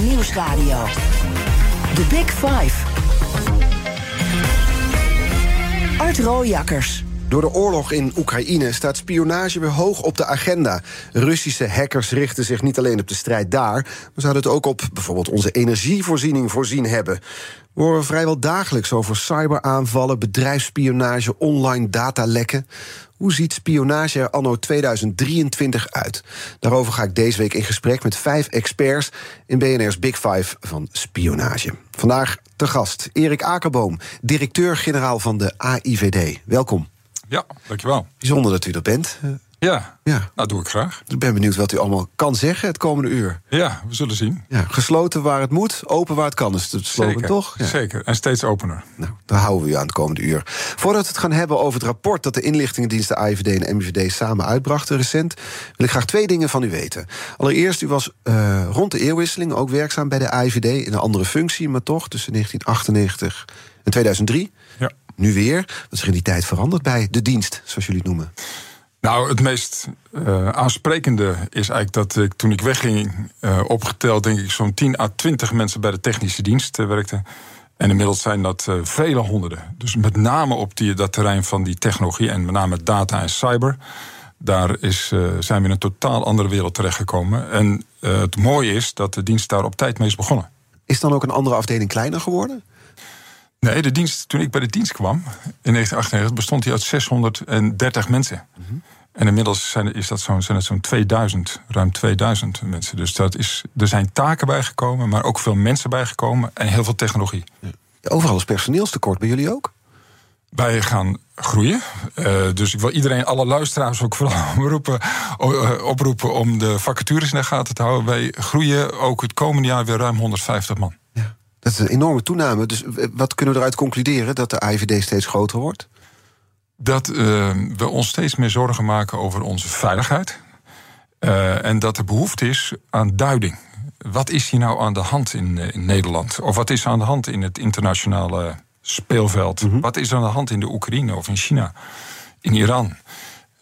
Nieuwsradio. The Big Five. Art Rooijakkers. Door de oorlog in Oekraïne staat spionage weer hoog op de agenda. Russische hackers richten zich niet alleen op de strijd daar, maar zouden het ook op bijvoorbeeld onze energievoorziening voorzien hebben. We horen vrijwel dagelijks over cyberaanvallen, bedrijfsspionage, online datalekken. Hoe ziet spionage er anno 2023 uit? Daarover ga ik deze week in gesprek met vijf experts in BNR's Big Five van spionage. Vandaag te gast Erik Akerboom, directeur-generaal van de AIVD. Welkom. Ja, dankjewel. Bijzonder dat u er bent. Ja, Ja. dat doe ik graag. Ik ben benieuwd wat u allemaal kan zeggen het komende uur. Ja, we zullen zien. Ja, gesloten waar het moet, open waar het kan, is het slogan, Zeker, toch? Ja. zeker. En steeds opener. Nou, daar houden we u aan het komende uur. Voordat we het gaan hebben over het rapport dat de inlichtingendiensten AIVD en MIVD samen uitbrachten recent, wil ik graag twee dingen van u weten. Allereerst, u was eh, rond de eeuwwisseling ook werkzaam bij de AIVD in een andere functie, maar toch tussen 1998 en 2003. Ja. Nu weer. Wat is er in die tijd veranderd bij de dienst, zoals jullie het noemen? Nou, het meest eh, aansprekende is eigenlijk dat ik toen ik wegging, eh, opgeteld denk ik zo'n 10 à 20 mensen bij de technische dienst eh, werkten. En inmiddels zijn dat vele honderden. Dus met name op die, dat terrein van die technologie en met name data en cyber. Daar is, zijn we in een totaal andere wereld terechtgekomen. En het mooie is dat de dienst daar op tijd mee is begonnen. Is dan ook een andere afdeling kleiner geworden? Nee, de dienst, toen ik bij de dienst kwam in 1998 bestond die uit 630 mensen. En inmiddels zijn, is dat zo'n, zijn het zo'n 2000, ruim 2000 mensen. Dus dat is, er zijn taken bijgekomen, maar ook veel mensen bijgekomen en heel veel technologie. Overal is personeelstekort, bij jullie ook? Wij gaan groeien. Eh, dus ik wil iedereen, alle luisteraars ook vooral oproepen, eh, oproepen om de vacatures in de gaten te houden. Wij groeien ook het komende jaar weer ruim 150 man. Dat is een enorme toename. Dus eh, wat kunnen we eruit concluderen? Dat de AIVD steeds groter wordt? dat eh, we ons steeds meer zorgen maken over onze veiligheid. Eh, en dat er behoefte is aan duiding. Wat is hier nou aan de hand in, in Nederland? Of wat is aan de hand in het internationale speelveld? Wat is er aan de hand in de Oekraïne of in China? In Iran?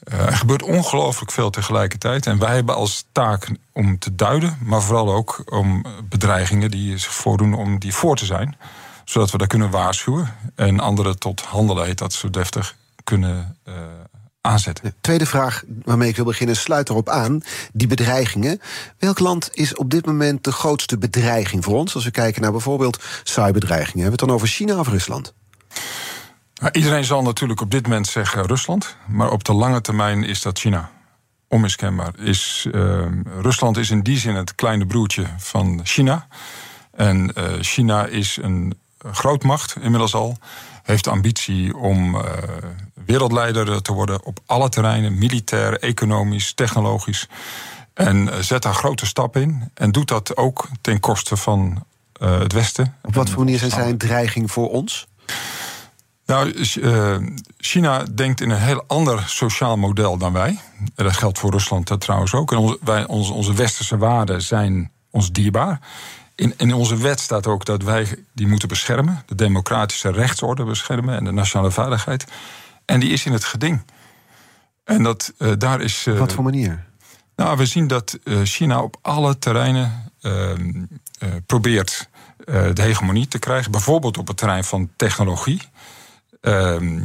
Eh, er gebeurt ongelooflijk veel tegelijkertijd. En wij hebben als taak om te duiden, maar vooral ook om bedreigingen die zich voordoen, om die voor te zijn. Zodat we daar kunnen waarschuwen. En anderen tot handelen, heet dat zo deftig, kunnen eh, aanzetten. De tweede vraag waarmee ik wil beginnen sluit erop aan. Die bedreigingen. Welk land is op dit moment de grootste bedreiging voor ons? Als we kijken naar bijvoorbeeld cyberdreigingen. Hebben we het dan over China of Rusland? Nou, iedereen zal natuurlijk op dit moment zeggen Rusland. Maar op de lange termijn is dat China. Onmiskenbaar. Is, eh, Rusland is in die zin het kleine broertje van China. En eh, China is een grootmacht inmiddels al. Heeft de ambitie om eh, wereldleider te worden op alle terreinen: militair, economisch, technologisch. En eh, zet daar grote stappen in. En doet dat ook ten koste van het Westen. Op wat voor manier zijn zij een dreiging voor ons? Nou, eh, China denkt in een heel ander sociaal model dan wij. Dat geldt voor Rusland trouwens ook. En onze, wij, onze, onze westerse waarden zijn ons dierbaar. In, in onze wet staat ook dat wij die moeten beschermen. De democratische rechtsorde beschermen en de nationale veiligheid. En die is in het geding. En dat, eh, daar is. eh, wat voor manier? nou, we zien dat China op alle terreinen ehm, eh, probeert de hegemonie te krijgen. Bijvoorbeeld op het terrein van technologie. Ehm,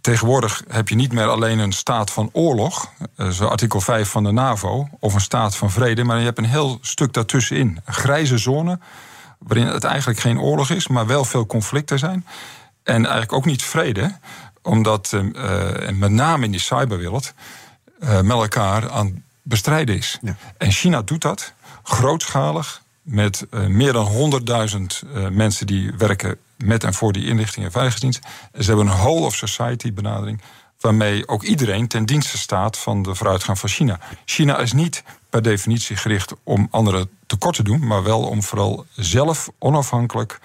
tegenwoordig heb je niet meer alleen een staat van oorlog, eh, zo artikel 5 van de NAVO, of een staat van vrede, maar je hebt een heel stuk daartussenin. Een grijze zone, waarin het eigenlijk geen oorlog is, maar wel veel conflicten zijn. En eigenlijk ook niet vrede, omdat eh, eh, en met name in die cyberwereld eh, met elkaar aan bestrijden is. Ja. En China doet dat grootschalig met meer dan 100.000 eh, mensen die werken met en voor die inlichting en veiligheidsdienst. En ze hebben een whole of society benadering waarmee ook iedereen ten dienste staat van de vooruitgang van China. China is niet per definitie gericht om anderen tekort te doen, maar wel om vooral zelf onafhankelijk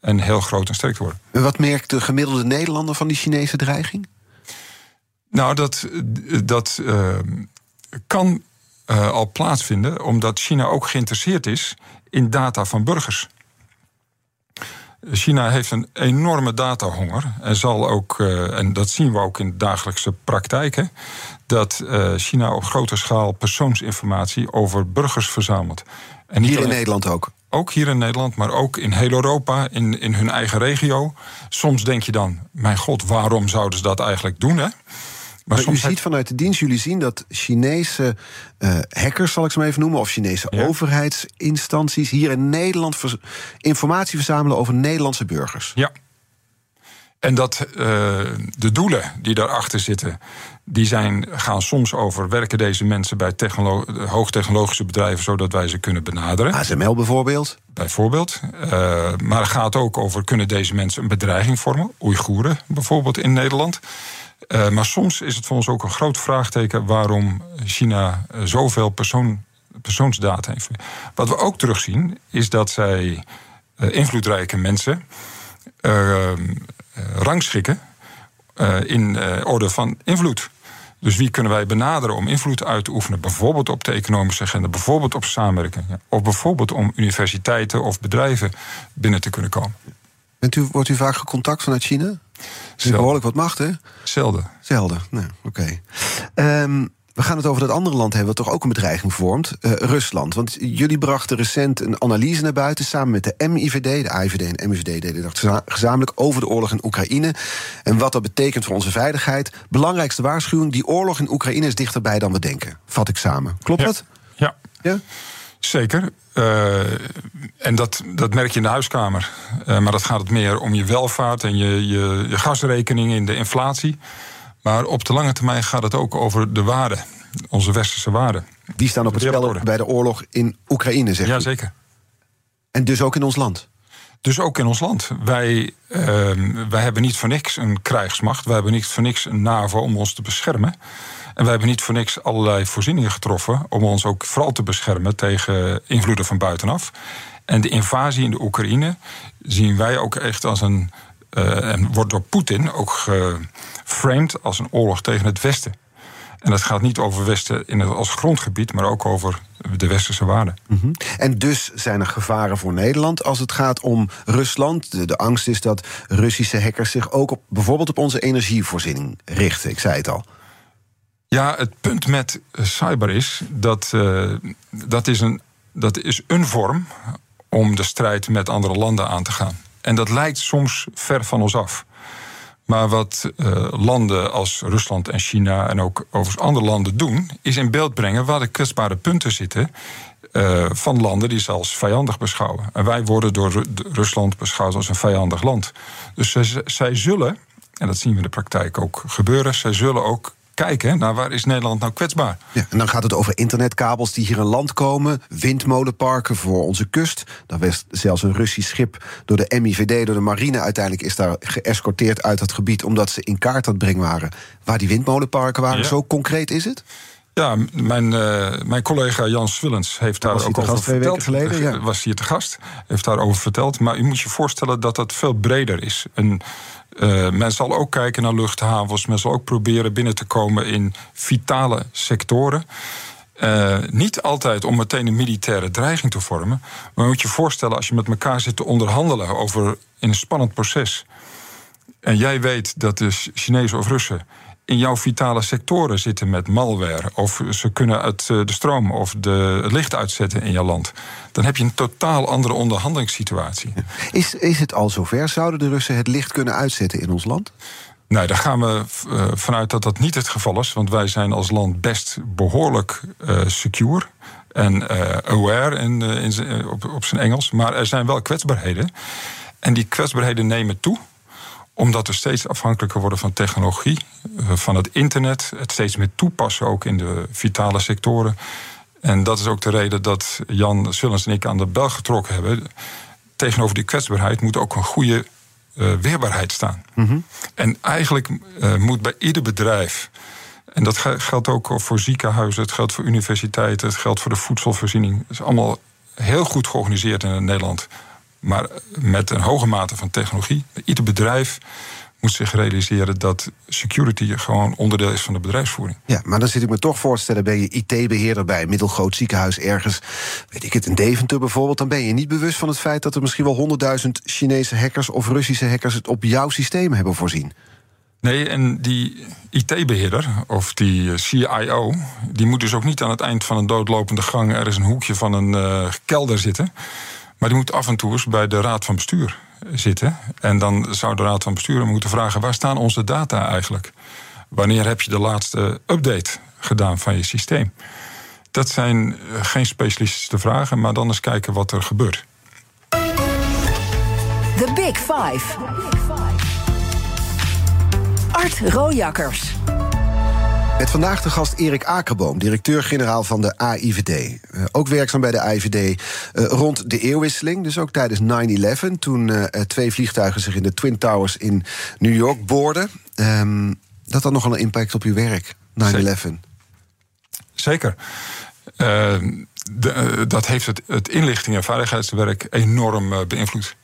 en heel groot en sterk te worden. En wat merkt de gemiddelde Nederlander van die Chinese dreiging? Nou, dat, dat eh, kan eh, al plaatsvinden omdat China ook geïnteresseerd is in data van burgers. China heeft een enorme datahonger en zal ook, eh, en dat zien we ook in de dagelijkse praktijken, dat eh, China op grote schaal persoonsinformatie over burgers verzamelt. En Hier in Nederland ook. ook hier in Nederland, maar ook in heel Europa, in, in hun eigen regio. Soms denk je dan, mijn god, waarom zouden ze dat eigenlijk doen? Hè? Maar, u ziet vanuit de dienst, jullie zien dat Chinese uh, hackers, zal ik ze maar even noemen, of Chinese overheidsinstanties hier in Nederland informatie verzamelen over Nederlandse burgers. Ja. En dat uh, de doelen die daarachter zitten, die zijn, gaan soms over... werken deze mensen bij hoogtechnologische bedrijven... zodat wij ze kunnen benaderen. ASML bijvoorbeeld? Bijvoorbeeld. Uh, maar het gaat ook over, kunnen deze mensen een bedreiging vormen? Oeigoeren bijvoorbeeld in Nederland. Uh, maar soms is het voor ons ook een groot vraagteken... waarom China zoveel persoon, persoonsdata heeft. Wat we ook terugzien, is dat zij uh, invloedrijke mensen... rangschikken in orde van invloed. Dus wie kunnen wij benaderen om invloed uit te oefenen? Bijvoorbeeld op de economische agenda, bijvoorbeeld op samenwerking. Of bijvoorbeeld om universiteiten of bedrijven binnen te kunnen komen. Bent u, wordt u vaak gecontact vanuit China? Behoorlijk wat macht, hè? Zelden. Zelden, nou, oké. Okay. Um, we gaan het over dat andere land hebben, wat toch ook een bedreiging vormt, uh, Rusland. Want jullie brachten recent een analyse naar buiten samen met de MIVD. De AIVD en MIVD deden dat gezamenlijk over de oorlog in Oekraïne. En wat dat betekent voor onze veiligheid. Belangrijkste waarschuwing: die oorlog in Oekraïne is dichterbij dan we denken. Vat ik samen. Klopt ja. dat? Ja. ja? Zeker. Uh, en dat, dat merk je in de huiskamer. Uh, maar dat gaat het meer om je welvaart en je, je, je gasrekening in de inflatie. Maar op de lange termijn gaat het ook over de waarden, onze westerse waarden. Die staan op het spel bij de oorlog in Oekraïne, zeg je? Jazeker. En dus ook in ons land? Dus ook in ons land. Wij, uh, wij hebben niet voor niks een krijgsmacht. Wij hebben niet voor niks een NAVO om ons te beschermen. En wij hebben niet voor niks allerlei voorzieningen getroffen om ons ook vooral te beschermen tegen invloeden van buitenaf. En de invasie in de Oekraïne zien wij ook echt als een. Uh, en wordt door Poetin ook geframed als een oorlog tegen het Westen. En dat gaat niet over Westen in het, als grondgebied, maar ook over de westerse waarden. -hmm. En dus zijn er gevaren voor Nederland als het gaat om Rusland. De, de, angst is dat Russische hackers zich ook op, bijvoorbeeld op onze energievoorziening richten. Ik zei het al. Ja, het punt met cyber is dat uh, dat, is een, dat is een vorm om de strijd met andere landen aan te gaan. En dat lijkt soms ver van ons af. Maar wat uh, landen als Rusland en China en ook overigens andere landen doen, is in beeld brengen waar de kwetsbare punten zitten. Van landen die ze als vijandig beschouwen. En wij worden door Rusland beschouwd als een vijandig land. Dus zij zullen, en dat zien we in de praktijk ook gebeuren, zij zullen ook kijken naar waar is Nederland nou kwetsbaar. Ja, en dan gaat het over internetkabels die hier in land komen, windmolenparken voor onze kust. Dan werd zelfs een Russisch schip door de MIVD, door de marine uiteindelijk is daar geëscorteerd uit dat gebied omdat ze in kaart aan het brengen waren waar die windmolenparken waren. Ja. Zo concreet is het? Ja, mijn, uh, mijn collega Jan Swillens heeft daar ook over verteld. Geleden, ja. Was hier te gast, heeft daarover verteld. Maar u moet je voorstellen dat dat veel breder is. Een, uh, men zal ook kijken naar luchthavens. Men zal ook proberen binnen te komen in vitale sectoren. Uh, niet altijd om meteen een militaire dreiging te vormen. Maar moet je voorstellen, als je met elkaar zit te onderhandelen over in een spannend proces. En jij weet dat de Chinezen of Russen in jouw vitale sectoren zitten met malware. Of ze kunnen het, de stroom of de, het licht uitzetten in jouw land. Dan heb je een totaal andere onderhandelingssituatie. Is, is het al zover? Zouden de Russen het licht kunnen uitzetten in ons land? Nee, daar gaan we uh, vanuit dat dat niet het geval is. Want wij zijn als land best behoorlijk uh, secure en uh, aware in, in, op, op zijn Engels. Maar er zijn wel kwetsbaarheden. En die kwetsbaarheden nemen toe omdat we steeds afhankelijker worden van technologie, van het internet, het steeds meer toepassen ook in de vitale sectoren. En dat is ook de reden dat Jan Sullens en ik aan de bel getrokken hebben. Tegenover die kwetsbaarheid moet ook een goede uh, weerbaarheid staan. Mm -hmm. En eigenlijk uh, moet bij ieder bedrijf. En dat geldt ook voor ziekenhuizen, het geldt voor universiteiten, het geldt voor de voedselvoorziening. Het is allemaal heel goed georganiseerd in Nederland. Maar met een hoge mate van technologie. Ieder bedrijf moet zich realiseren dat security gewoon onderdeel is van de bedrijfsvoering. Ja, maar dan zit ik me toch voor te stellen, ben je IT-beheerder bij een middelgroot ziekenhuis ergens, weet ik het, in Deventer bijvoorbeeld, dan ben je niet bewust van het feit dat er misschien wel honderdduizend Chinese hackers of Russische hackers het op jouw systeem hebben voorzien. Nee, en die IT-beheerder, of die CIO, die moet dus ook niet aan het eind van een doodlopende gang ergens een hoekje van een uh, kelder zitten. Maar die moet af en toe eens bij de raad van bestuur zitten. En dan zou de raad van bestuur moeten vragen: waar staan onze data eigenlijk? Wanneer heb je de laatste update gedaan van je systeem? Dat zijn eh, geen specialistische vragen, maar dan eens kijken wat er gebeurt. The Big Five. Art Rojakkers. Met vandaag de gast Erik Akerboom, directeur-generaal van de AIVD. Uh, ook werkzaam bij de AIVD uh, rond de eeuwwisseling, dus ook tijdens 9-11... toen uh, twee vliegtuigen zich in de Twin Towers in New York boorden. Um, dat had nogal een impact op uw werk, 9-11. Zeker. De, dat heeft het, het inlichting- en veiligheidswerk enorm beïnvloed.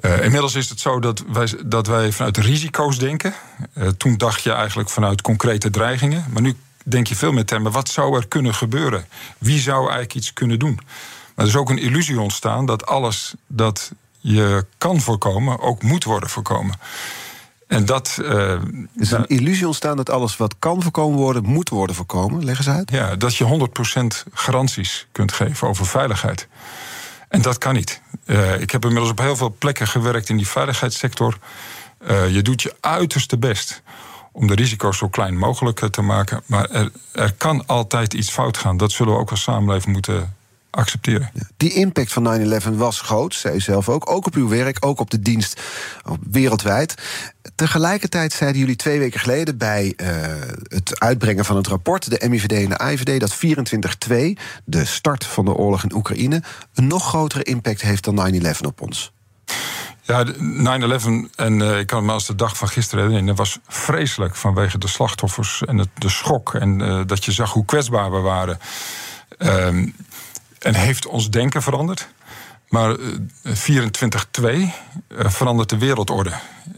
Uh, inmiddels is het zo dat wij, dat wij vanuit risico's denken. Uh, toen dacht je eigenlijk vanuit concrete dreigingen. Maar nu denk je veel meer termen. Wat zou er kunnen gebeuren? Wie zou eigenlijk iets kunnen doen? Maar er is ook een illusie ontstaan dat alles dat je kan voorkomen ook moet worden voorkomen. En dat. Uh, is een illusie ontstaan dat alles wat kan voorkomen worden, moet worden voorkomen? Leg eens uit. Ja, dat je 100% garanties kunt geven over veiligheid. En dat kan niet. Uh, ik heb inmiddels op heel veel plekken gewerkt in die veiligheidssector. Uh, je doet je uiterste best om de risico's zo klein mogelijk te maken. Maar er, er kan altijd iets fout gaan. Dat zullen we ook als samenleving moeten accepteren. Die impact van 9-11 was groot, zei u zelf ook. Ook op uw werk, ook op de dienst wereldwijd. Tegelijkertijd zeiden jullie twee weken geleden bij uh, het uitbrengen van het rapport, de MIVD en de AIVD, dat 24-2, de start van de oorlog in Oekraïne, een nog grotere impact heeft dan 9-11 op ons. Ja, 9-11, en uh, ik kan me als de dag van gisteren herinneren, was vreselijk vanwege de slachtoffers en het, de schok. En uh, dat je zag hoe kwetsbaar we waren. Uh, en heeft ons denken veranderd. Maar 24-2 uh, verandert de wereldorde.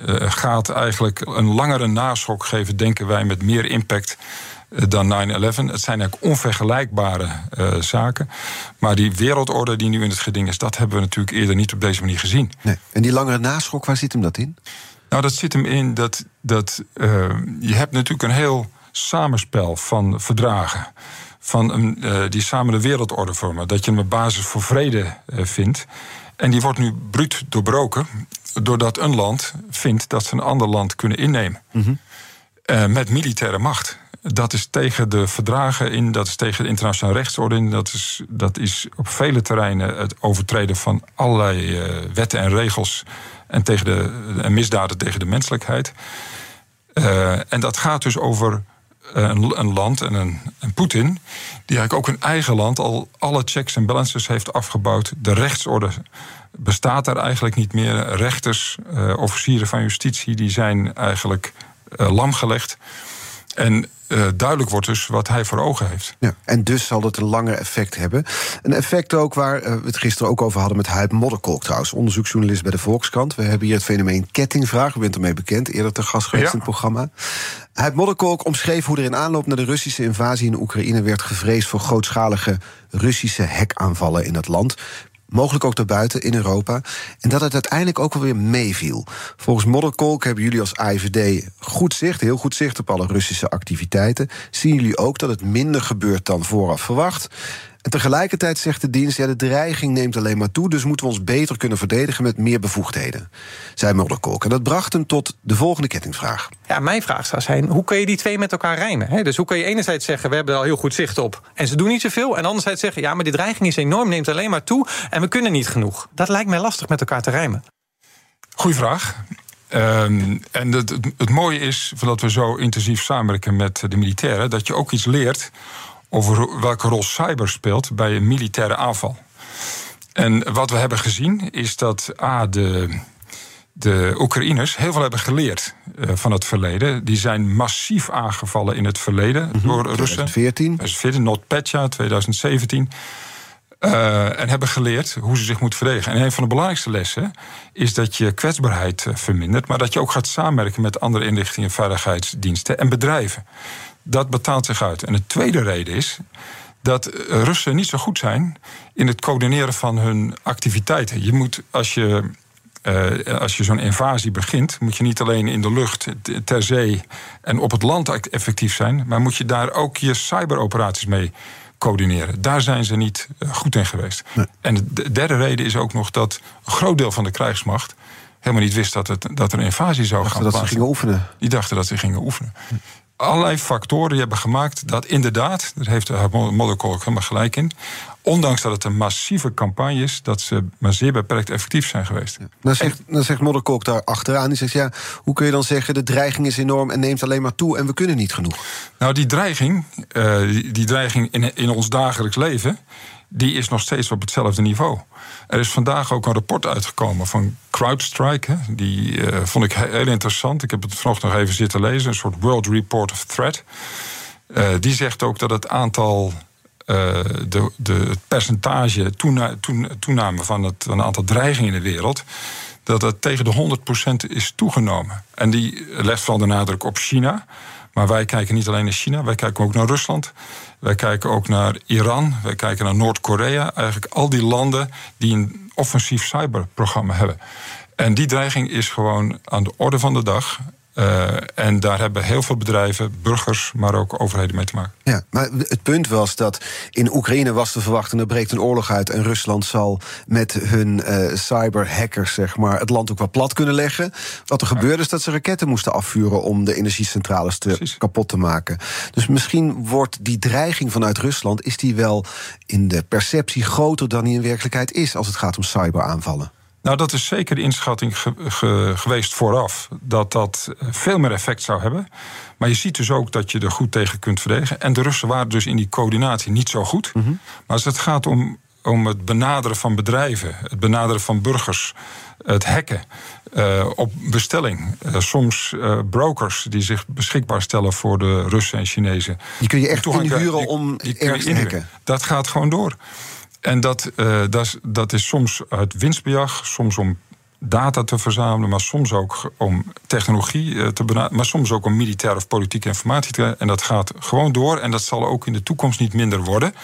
Uh, gaat eigenlijk een langere naschok geven, denken wij, met meer impact dan 9-11. Het zijn eigenlijk onvergelijkbare uh, zaken. Maar die wereldorde die nu in het geding is, dat hebben we natuurlijk eerder niet op deze manier gezien. Nee. En die langere naschok, waar zit hem dat in? Nou, dat zit hem in dat, dat uh, je hebt natuurlijk een heel samenspel van verdragen. Van een, uh, die samen de wereldorde vormen. Dat je een basis voor vrede uh, vindt. En die wordt nu bruut doorbroken. Doordat een land vindt dat ze een ander land kunnen innemen. Mm -hmm. uh, met militaire macht. Dat is tegen de verdragen in, dat is tegen de internationale rechtsorde in. Dat is, dat is op vele terreinen het overtreden van allerlei wetten en regels. En, tegen de, en misdaden tegen de menselijkheid. en dat gaat dus over een, een, land en een, een Poetin, die eigenlijk ook hun eigen land al alle checks en balances heeft afgebouwd. De rechtsorde bestaat daar eigenlijk niet meer. Rechters, uh, officieren van justitie, die zijn eigenlijk uh, lam gelegd. En uh, duidelijk wordt dus wat hij voor ogen heeft. Ja, en dus zal het een langer effect hebben. Een effect ook waar uh, we het gisteren ook over hadden met Huip Modderkolk trouwens. Onderzoeksjournalist bij de Volkskrant. We hebben hier het fenomeen kettingvraag. U bent ermee bekend, eerder te gast geweest ja. in het programma. Huip Modderkolk omschreef hoe er in aanloop naar de Russische invasie in Oekraïne werd gevreesd voor grootschalige Russische hekaanvallen in het land mogelijk ook daarbuiten in Europa. En dat het uiteindelijk ook wel weer meeviel. Volgens Modderkolk hebben jullie als AIVD goed zicht, heel goed zicht op alle Russische activiteiten. Zien jullie ook dat het minder gebeurt dan vooraf verwacht? En tegelijkertijd zegt de dienst, ja, de dreiging neemt alleen maar toe... dus moeten we ons beter kunnen verdedigen met meer bevoegdheden, zei Modderkolk. En dat bracht hem tot de volgende kettingvraag. Ja, mijn vraag zou zijn, hoe kun je die twee met elkaar rijmen? He, dus hoe kun je enerzijds zeggen, we hebben er al heel goed zicht op... en ze doen niet zoveel, en anderzijds zeggen... ja, maar die dreiging is enorm, neemt alleen maar toe... en we kunnen niet genoeg. Dat lijkt mij lastig met elkaar te rijmen. Goeie vraag. Um, en het, het, het mooie is, dat we zo intensief samenwerken met de militairen... dat je ook iets leert over welke rol cyber speelt bij een militaire aanval. En wat we hebben gezien is dat A, de, de Oekraïners heel veel hebben geleerd uh, van het verleden. Die zijn massief aangevallen in het verleden mm -hmm. door Russen. 2014. 2014, NotPetya, 2017. Uh, en hebben geleerd hoe ze zich moeten verdedigen. En een van de belangrijkste lessen is dat je kwetsbaarheid uh, vermindert, maar dat je ook gaat samenwerken met andere inlichtingen, veiligheidsdiensten en bedrijven. Dat betaalt zich uit. En de tweede reden is dat Russen niet zo goed zijn in het coördineren van hun activiteiten. Je moet, als je, uh, als je zo'n invasie begint, moet je niet alleen in de lucht, ter zee en op het land effectief zijn, maar moet je daar ook je cyberoperaties mee coördineren. Daar zijn ze niet goed in geweest. En de derde reden is ook nog dat een groot deel van de krijgsmacht helemaal niet wist dat, het, dat er een invasie zou gaan plaatsvinden. dat ze gingen oefenen. Die dachten dat ze gingen oefenen. Allerlei factoren hebben gemaakt dat inderdaad, daar heeft Modderkolk helemaal gelijk in, ondanks dat het een massieve campagne is, dat ze maar zeer beperkt effectief zijn geweest. Ja. Dan zegt, dan zegt Modderkolk daar achteraan, die zegt ja, hoe kun je dan zeggen de dreiging is enorm en neemt alleen maar toe en we kunnen niet genoeg? Nou, die dreiging, uh, die, die, dreiging in, in ons dagelijks leven, die is nog steeds op hetzelfde niveau. Er is vandaag ook een rapport uitgekomen van CrowdStrike. Die uh, vond ik heel interessant. Ik heb het vanochtend nog even zitten lezen. Een soort World Report of Threat. Uh, die zegt ook dat het aantal uh, de, de, percentage toena, toename van het, van het aantal dreigingen in de wereld. dat dat tegen de 100% is toegenomen. En die legt vooral de nadruk op China. Maar wij kijken niet alleen naar China, wij kijken ook naar Rusland. Wij kijken ook naar Iran, wij kijken naar Noord-Korea. Eigenlijk al die landen die een offensief cyberprogramma hebben. En die dreiging is gewoon aan de orde van de dag. Uh, en daar hebben heel veel bedrijven, burgers, maar ook overheden mee te maken. Ja, maar het punt was dat in Oekraïne was te verwachten... er breekt een oorlog uit en Rusland zal met hun uh, cyberhackers... Zeg maar, het land ook wat plat kunnen leggen. Wat er gebeurde is dat ze raketten moesten afvuren... om de energiecentrales te kapot te maken. Dus misschien wordt die dreiging vanuit Rusland... is die wel in de perceptie groter dan die in werkelijkheid is... als het gaat om cyberaanvallen. Nou, dat is zeker de inschatting geweest vooraf. Dat dat veel meer effect zou hebben. Maar je ziet dus ook dat je er goed tegen kunt verdedigen. En de Russen waren dus in die coördinatie niet zo goed. Mhm. Maar als het gaat om, om het benaderen van bedrijven, het benaderen van burgers, het hacken. Uh, op bestelling. Uh, soms uh, brokers die zich beschikbaar stellen voor de Russen en Chinezen. Die kun je echt inhuren om die te hacken. Dat gaat gewoon door. En dat, uh, dat, is, dat is soms uit winstbejag, soms om data te verzamelen, maar soms ook om technologie eh, te benaderen, maar soms ook om militair of politieke informatie te. En dat gaat gewoon door en dat zal ook in de toekomst niet minder worden.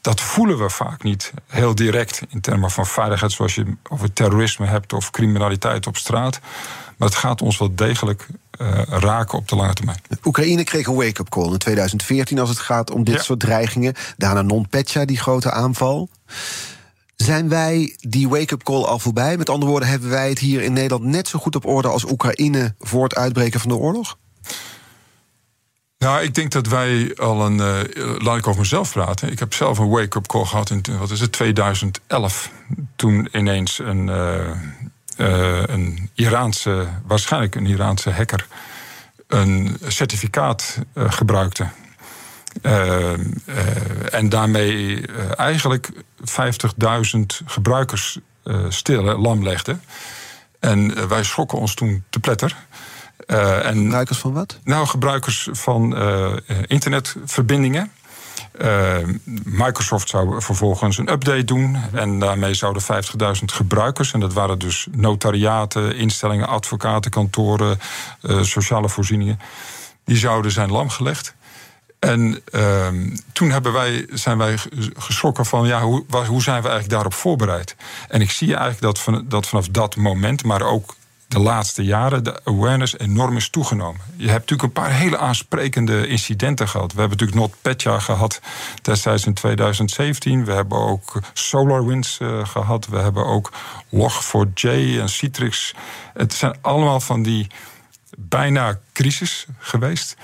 Dat voelen we vaak niet heel direct in termen van veiligheid, zoals je over terrorisme hebt of criminaliteit op straat. Maar het gaat ons wel degelijk uh, raken op de lange termijn. Oekraïne kreeg een wake-up call in 2014 als het gaat om dit soort dreigingen. Daarna Non-Petja, die grote aanval. Zijn wij die wake-up call al voorbij? Met andere woorden, hebben wij het hier in Nederland net zo goed op orde als Oekraïne voor het uitbreken van de oorlog? Nou, ik denk dat wij al een. Uh, laat ik over mezelf praten. Ik heb zelf een wake-up call gehad in wat is het, 2011. Toen ineens een. Uh, uh, een Iraanse, waarschijnlijk een Iraanse hacker, een certificaat uh, gebruikte. Uh, en daarmee eigenlijk 50.000 gebruikers stil, lam legde. En wij schrokken ons toen te pletter. en, gebruikers van wat? Nou, gebruikers van internetverbindingen. Uh, Microsoft zou vervolgens een update doen. En daarmee zouden 50.000 gebruikers, en dat waren dus notariaten, instellingen, advocatenkantoren, uh, sociale voorzieningen, die zouden zijn lamgelegd. En uh, toen hebben wij, zijn wij geschrokken van ja, hoe, hoe zijn we eigenlijk daarop voorbereid? En ik zie eigenlijk dat vanaf dat moment, maar ook de laatste jaren de awareness enorm is toegenomen. Je hebt natuurlijk een paar hele aansprekende incidenten gehad. We hebben natuurlijk NotPetya gehad destijds in 2017. We hebben ook SolarWinds uh, gehad. We hebben ook Log4j en Citrix. Het zijn allemaal van die bijna crisis geweest...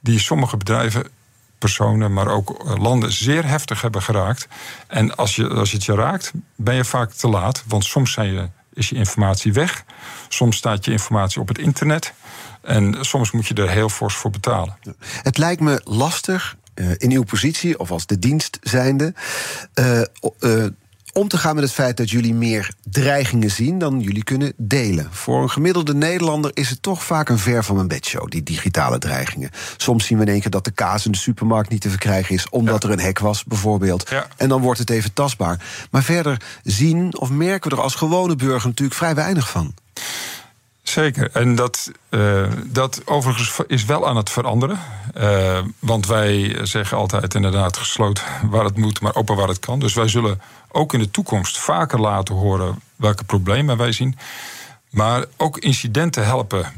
die sommige bedrijven personen, maar ook eh, landen zeer heftig hebben geraakt. En als je, als je het je raakt, ben je vaak te laat. Want soms zijn je is je informatie weg. Soms staat je informatie op het internet. En soms moet je er heel fors voor betalen. Het lijkt me lastig uh, in uw positie, of als de dienst zijnde. Uh, uh, om te gaan met het feit dat jullie meer dreigingen zien dan jullie kunnen delen. Voor een gemiddelde Nederlander is het toch vaak een ver van mijn bedshow, die digitale dreigingen. Soms zien we in één keer dat de kaas in de supermarkt niet te verkrijgen is, omdat er een hek was, bijvoorbeeld. En dan wordt het even tastbaar. Maar verder zien of merken we er als gewone burger natuurlijk vrij weinig van. Zeker. En dat, uh, dat overigens is wel aan het veranderen. Uh, want wij zeggen altijd inderdaad gesloten waar het moet, maar open waar het kan. Dus wij zullen ook in de toekomst vaker laten horen welke problemen wij zien. Maar ook incidenten helpen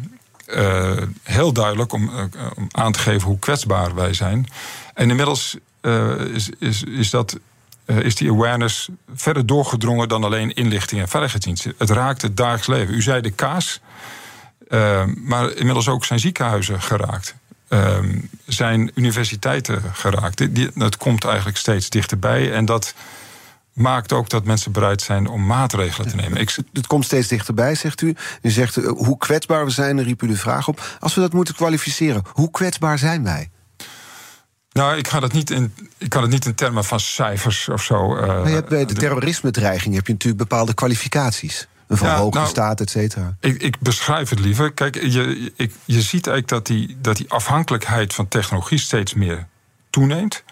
uh, heel duidelijk om, om, aan te geven hoe kwetsbaar wij zijn. En inmiddels eh, is, is, is dat eh, is die awareness verder doorgedrongen dan alleen inlichting en veiligheidsdiensten. Het raakt het dagelijks leven. U zei de kaas, maar inmiddels ook zijn ziekenhuizen geraakt. Uh, zijn universiteiten geraakt. Dat komt eigenlijk steeds dichterbij. En dat maakt ook dat mensen bereid zijn om maatregelen te nemen. Ik... Het komt steeds dichterbij, zegt u. U zegt uh, hoe kwetsbaar we zijn, riep u de vraag op. Als we dat moeten kwalificeren, hoe kwetsbaar zijn wij? Nou, ik, ga dat niet in, ik kan het niet in termen van cijfers of zo. Uh, maar je hebt bij de terrorisme-dreiging heb je natuurlijk bepaalde kwalificaties. Een verhoogde ja, nou, staat, et cetera. Ik, ik, beschrijf het liever. Kijk, je, ik, je ziet eigenlijk dat die, dat die afhankelijkheid van technologie steeds meer toeneemt.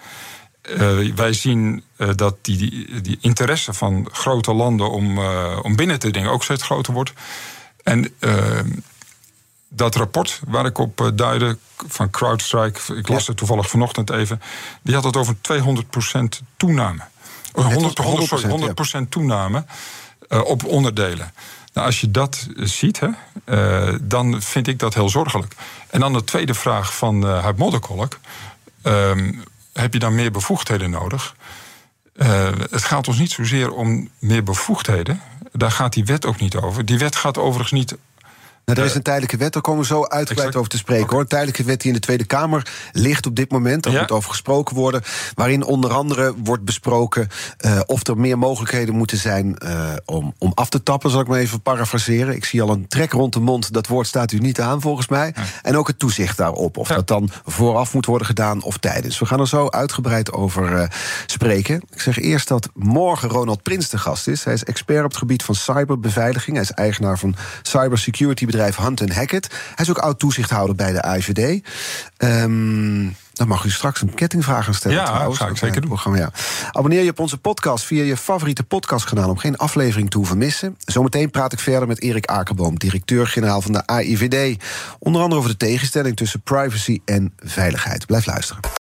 Uh, wij zien uh, dat die, die, die, interesse van grote landen om, uh, om binnen te dingen ook steeds groter wordt. En dat rapport waar ik op duidde van CrowdStrike, ik las het toevallig vanochtend even, die had het over 200% toename. 100, 100, 100, 100% toename op onderdelen. Nou, als je dat ziet, hè, dan vind ik dat heel zorgelijk. En dan de tweede vraag van uh, Huib Modderkolk. Ehm, heb je dan meer bevoegdheden nodig? Uh, het gaat ons niet zozeer om meer bevoegdheden. Daar gaat die wet ook niet over. Die wet gaat overigens niet nou, er is een tijdelijke wet, daar komen we zo uitgebreid over te spreken hoor. Een tijdelijke wet die in de Tweede Kamer ligt op dit moment. Daar ja. moet over gesproken worden. Waarin onder andere wordt besproken uh, of er meer mogelijkheden moeten zijn uh, om, om af te tappen, zal ik maar even parafraseren. Ik zie al een trek rond de mond. Dat woord staat u niet aan volgens mij. Ja. En ook het toezicht daarop. Of ja. dat dan vooraf moet worden gedaan of tijdens. We gaan er zo uitgebreid over uh, spreken. Ik zeg eerst dat morgen Ronald Prins de gast is. Hij is expert op het gebied van cyberbeveiliging. Hij is eigenaar van cybersecurity bedrijf Hunt Hackett. Hij is ook oud-toezichthouder bij de AIVD. Um, dan mag u straks een kettingvraag gaan stellen. Ja, trouwens, ga ik zeker doen. Programma, ja. Abonneer je op onze podcast via je favoriete podcastkanaal... om geen aflevering te hoeven missen. Zometeen praat ik verder met Erik Akerboom... directeur-generaal van de AIVD. Onder andere over de tegenstelling tussen privacy en veiligheid. Blijf luisteren.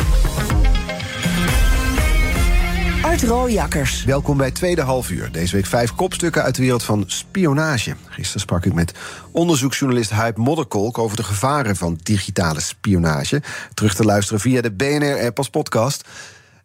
Art Rooijakkers. Welkom bij Tweede Half Uur. Deze week vijf kopstukken uit de wereld van spionage. Gisteren sprak ik met onderzoeksjournalist Huip Modderkolk... over de gevaren van digitale spionage. Terug te luisteren via de BNR-app als podcast...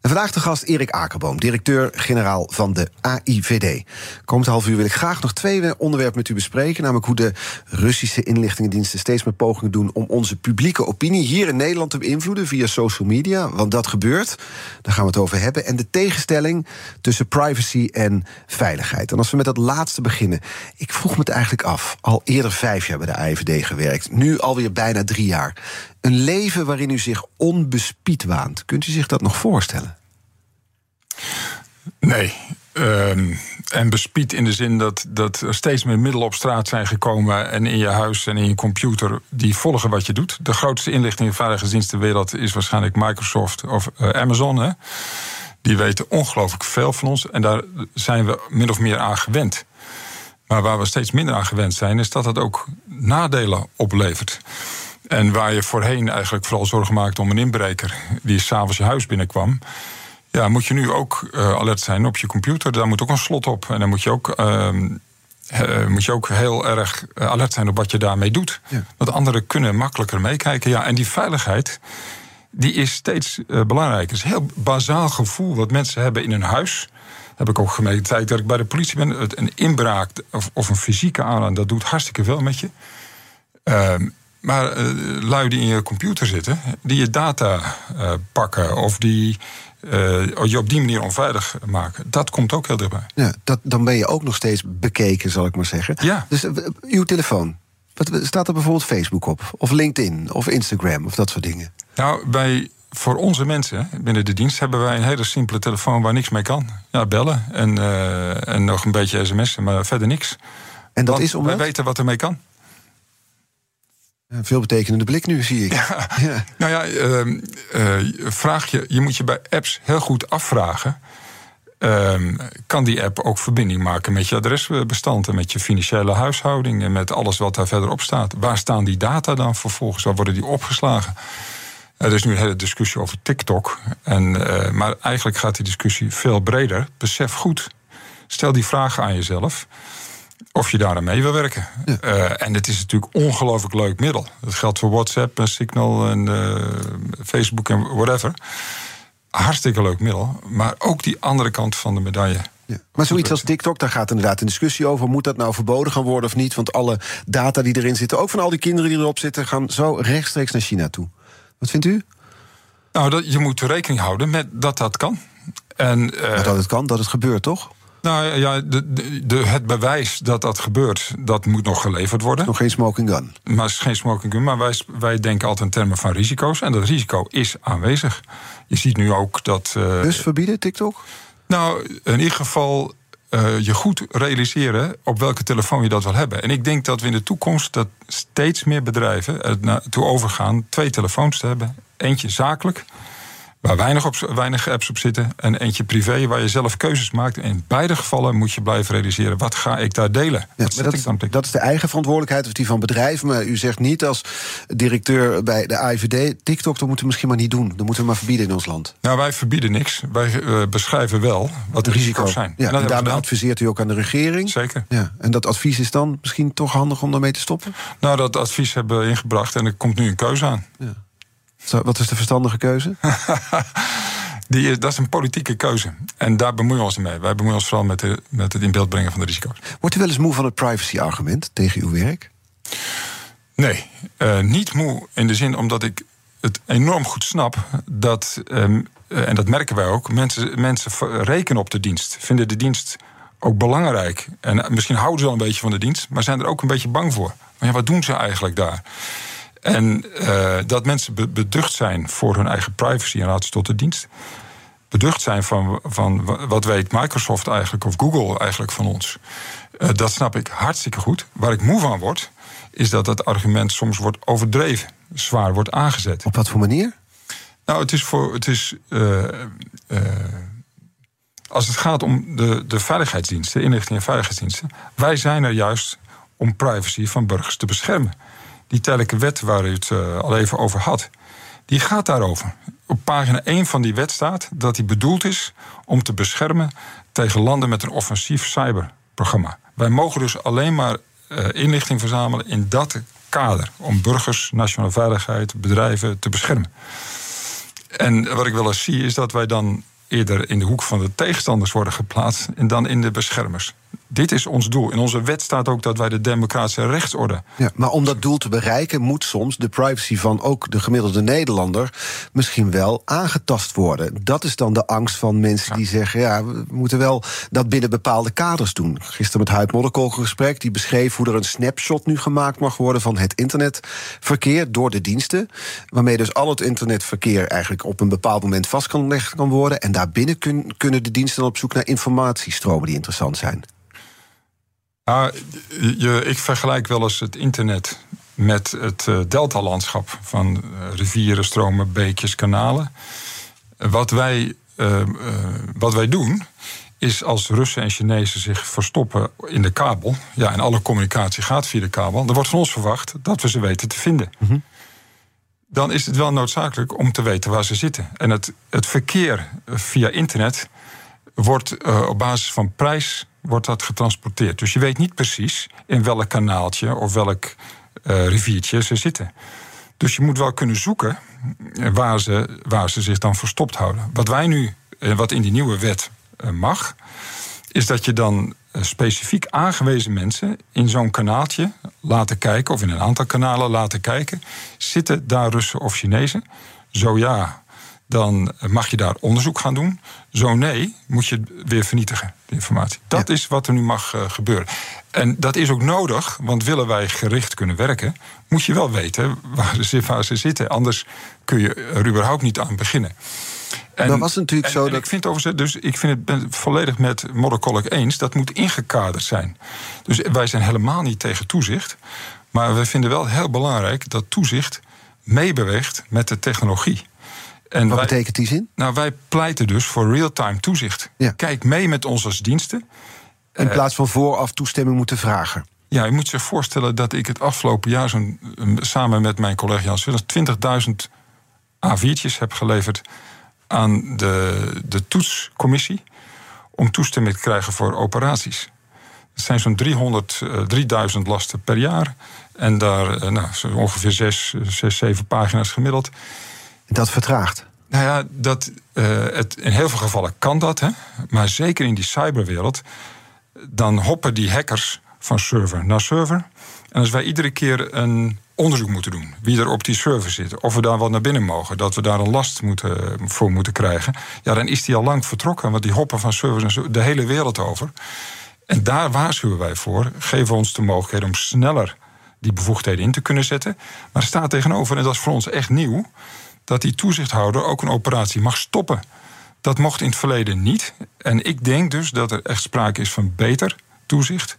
En vandaag de gast Erik Akerboom, directeur-generaal van de AIVD. Komend half uur wil ik graag nog twee onderwerpen met u bespreken. Namelijk hoe de Russische inlichtingendiensten steeds meer pogingen doen om onze publieke opinie hier in Nederland te beïnvloeden via social media. Want dat gebeurt. Daar gaan we het over hebben. En de tegenstelling tussen privacy en veiligheid. En als we met dat laatste beginnen. Ik vroeg me het eigenlijk af. Al eerder vijf jaar bij de AIVD gewerkt. Nu alweer bijna drie jaar. Een leven waarin u zich onbespied waant. Kunt u zich dat nog voorstellen? Nee. Um, en bespied in de zin dat, dat er steeds meer middelen op straat zijn gekomen. en in je huis en in je computer. die volgen wat je doet. De grootste inlichting en veiligheidsdienst ter wereld is waarschijnlijk Microsoft of uh, Amazon. Hè? Die weten ongelooflijk veel van ons. En daar zijn we min of meer aan gewend. Maar waar we steeds minder aan gewend zijn, is dat het ook nadelen oplevert. En waar je voorheen eigenlijk vooral zorgen maakte om een inbreker die s'avonds je huis binnenkwam. Ja, moet je nu ook uh, alert zijn op je computer. Daar moet ook een slot op. En dan moet je ook, uh, uh, moet je ook heel erg alert zijn op wat je daarmee doet. Ja. Want anderen kunnen makkelijker meekijken. Ja, en die veiligheid die is steeds belangrijker. Het is een heel bazaal gevoel wat mensen hebben in hun huis. Heb ik ook gemerkt. De tijd dat ik bij de politie ben, een inbraak of, of een fysieke aanranding, dat doet hartstikke veel met je. Ehm, maar lui die in je computer zitten, die je data eh, pakken of die eh, je op die manier onveilig maken, dat komt ook heel dichtbij. Ja, dat, dan ben je ook nog steeds bekeken, zal ik maar zeggen. Ja. Dus uw telefoon. Wat, staat er bijvoorbeeld Facebook op? Of LinkedIn? Of Instagram? Of dat soort dingen? Nou, bij, voor onze mensen binnen de dienst hebben wij een hele simpele telefoon waar niks mee kan. Ja, bellen en, en nog een beetje sms'en, maar verder niks. En dat Want is omdat... Wij weten wat ermee kan. Een veelbetekenende blik nu, zie ik. Ja. Nou ja, ehm, eh, vraag je, je moet je bij apps heel goed afvragen. ehm, kan die app ook verbinding maken met je adresbestand en met je financiële huishouding en met alles wat daar verderop staat? Waar staan die data dan vervolgens? Waar worden die opgeslagen? Er is nu een hele discussie over TikTok. En, eh, maar eigenlijk gaat die discussie veel breder. Besef goed, stel die vragen aan jezelf of je daar aan mee wil werken. Eh, en het is natuurlijk een ongelooflijk leuk middel. Dat geldt voor WhatsApp en Signal en eh, Facebook en whatever. Hartstikke leuk middel. Maar ook die andere kant van de medaille. Ja. Maar zoiets als TikTok, daar gaat inderdaad een discussie over. Moet dat nou verboden gaan worden of niet? Want alle data die erin zitten, ook van al die kinderen die erop zitten, gaan zo rechtstreeks naar China toe. Wat vindt u? Nou, dat, je moet rekening houden met dat dat kan. En, eh, dat het kan, dat het gebeurt, toch? Nou ja, de, de, de- het bewijs dat dat gebeurt, dat moet nog geleverd worden. Nog geen smoking gun. Maar het is geen smoking gun. Maar wij, wij denken altijd in termen van risico's. En dat risico is aanwezig. Je ziet nu ook dat. eh, Dus verbieden, TikTok? Nou, in ieder geval eh, je goed realiseren op welke telefoon je dat wil hebben. En ik denk dat we in de toekomst dat steeds meer bedrijven er naartoe overgaan twee telefoons te hebben. Eentje zakelijk, waar weinig, op, weinig apps op zitten. En eentje privé, waar je zelf keuzes maakt. In beide gevallen moet je blijven realiseren: wat ga ik daar delen? Ja, dat, ik dan op? dat is de eigen verantwoordelijkheid of die van bedrijven. Maar u zegt niet als directeur bij de AIVD... TikTok, dat moeten we misschien maar niet doen. Dat moeten we maar verbieden in ons land. Nou, wij verbieden niks. Wij eh, beschrijven wel wat de risico's zijn. Ja, En daarmee adviseert u ook aan de regering. Zeker. Ja, en dat advies is dan misschien toch handig om daarmee te stoppen? Nou, dat advies hebben we ingebracht en er komt nu een keuze aan. Zo, Wat is de verstandige keuze? Die, is- dat is een politieke keuze. En daar bemoeien we ons mee. Wij bemoeien ons vooral met, de, met het in beeld brengen van de risico's. Wordt u wel eens moe van het privacy-argument tegen uw werk? Nee, eh, niet moe in de zin omdat ik het enorm goed snap dat, ehm, eh, en dat merken wij ook, mensen, mensen rekenen op de dienst. Vinden de dienst ook belangrijk. En eh, misschien houden ze wel een beetje van de dienst, maar zijn er ook een beetje bang voor. Maar ja, wat doen ze eigenlijk daar? En eh, dat mensen be- beducht zijn voor hun eigen privacy in relatie tot de dienst. Beducht zijn van, van wa- wat weet Microsoft eigenlijk of Google eigenlijk van ons. Eh, dat snap ik hartstikke goed. Waar ik moe van word, is dat dat argument soms wordt overdreven, zwaar wordt aangezet. Op wat voor manier? Nou, het is voor. Het is, eh, als het gaat om de, de veiligheidsdiensten, inlichting en veiligheidsdiensten. Wij zijn er juist om privacy van burgers te beschermen. Die tijdelijke wet waar u het eh, al even over had, die gaat daarover. Op pagina 1 van die wet staat dat die bedoeld is om te beschermen tegen landen met een offensief cyberprogramma. Wij mogen dus alleen maar eh, inlichting verzamelen in dat kader. Om burgers, nationale veiligheid, bedrijven te beschermen. En wat ik wel eens zie is dat wij dan eerder in de hoek van de tegenstanders worden geplaatst en dan in de beschermers. Dit is ons doel. In onze wet staat ook dat wij de democratische rechtsorde. Ja, maar om dat doel te bereiken moet soms de privacy van ook de gemiddelde Nederlander misschien wel aangetast worden. Dat is dan de angst van mensen die zeggen: ja, we moeten wel dat binnen bepaalde kaders doen. Gisteren met Huid Modderkolk een gesprek die beschreef hoe er een snapshot nu gemaakt mag worden van het internetverkeer door de diensten. Waarmee dus al het internetverkeer eigenlijk op een bepaald moment vast kan kan worden. En daarbinnen kun- kunnen de diensten dan op zoek naar informatiestromen die interessant zijn. Ah, je, ik vergelijk wel eens het internet met het eh, deltalandschap van eh, rivieren, stromen, beekjes, kanalen. Wat wij, eh, eh, wat wij doen, is als Russen en Chinezen zich verstoppen in de kabel, ja, en alle communicatie gaat via de kabel, dan wordt van ons verwacht dat we ze weten te vinden. Dan is het wel noodzakelijk om te weten waar ze zitten. En het, het verkeer via internet wordt op basis van prijs wordt dat getransporteerd. Dus je weet niet precies in welk kanaaltje of welk eh, riviertje ze zitten. Dus je moet wel kunnen zoeken eh, waar ze, waar ze zich dan verstopt houden. Wat wij nu, eh, wat in die nieuwe wet mag, is dat je dan specifiek aangewezen mensen in zo'n kanaaltje laten kijken, of in een aantal kanalen laten kijken. Zitten daar Russen of Chinezen? Zo ja, dan mag je daar onderzoek gaan doen. Zo nee, moet je het weer vernietigen, de informatie. Dat is wat er nu mag uh, gebeuren. En dat is ook nodig, want willen wij gericht kunnen werken, moet je wel weten waar ze, waar ze zitten. Anders kun je er überhaupt niet aan beginnen. En, dan was natuurlijk en, zo en dat. Ik vind overigens, dus ik vind het ben volledig met Modderkolk eens. Dat moet ingekaderd zijn. Dus wij zijn helemaal niet tegen toezicht. Maar we vinden wel heel belangrijk dat toezicht meebeweegt met de technologie. En Wat wij, betekent die zin? Nou, wij pleiten dus voor real-time toezicht. Ja. Kijk mee met ons als diensten. In plaats van vooraf toestemming moeten vragen. Ja, je moet zich voorstellen dat ik het afgelopen jaar zo'n, samen met mijn collega Jan Sullens 20.000 A4'tjes heb geleverd aan de, de toetscommissie om toestemming te krijgen voor operaties. Het zijn zo'n 300, uh, 3000 lasten per jaar. En daar uh, nou, ongeveer 6, 6, 7 pagina's gemiddeld. Dat vertraagt. Nou ja, dat, uh, het, in heel veel gevallen kan dat. Hè? Maar zeker in die cyberwereld. Dan hoppen die hackers van server naar server. En als wij iedere keer een onderzoek moeten doen. Wie er op die server zit. Of we daar wat naar binnen mogen. Dat we daar een last moeten, voor moeten krijgen. Ja, dan is die al lang vertrokken. Want die hoppen van servers de hele wereld over. En daar waarschuwen wij voor. Geven ons de mogelijkheid om sneller die bevoegdheden in te kunnen zetten. Maar er staat tegenover, en dat is voor ons echt nieuw. Dat die toezichthouder ook een operatie mag stoppen. Dat mocht in het verleden niet. En ik denk dus dat er echt sprake is van beter toezicht.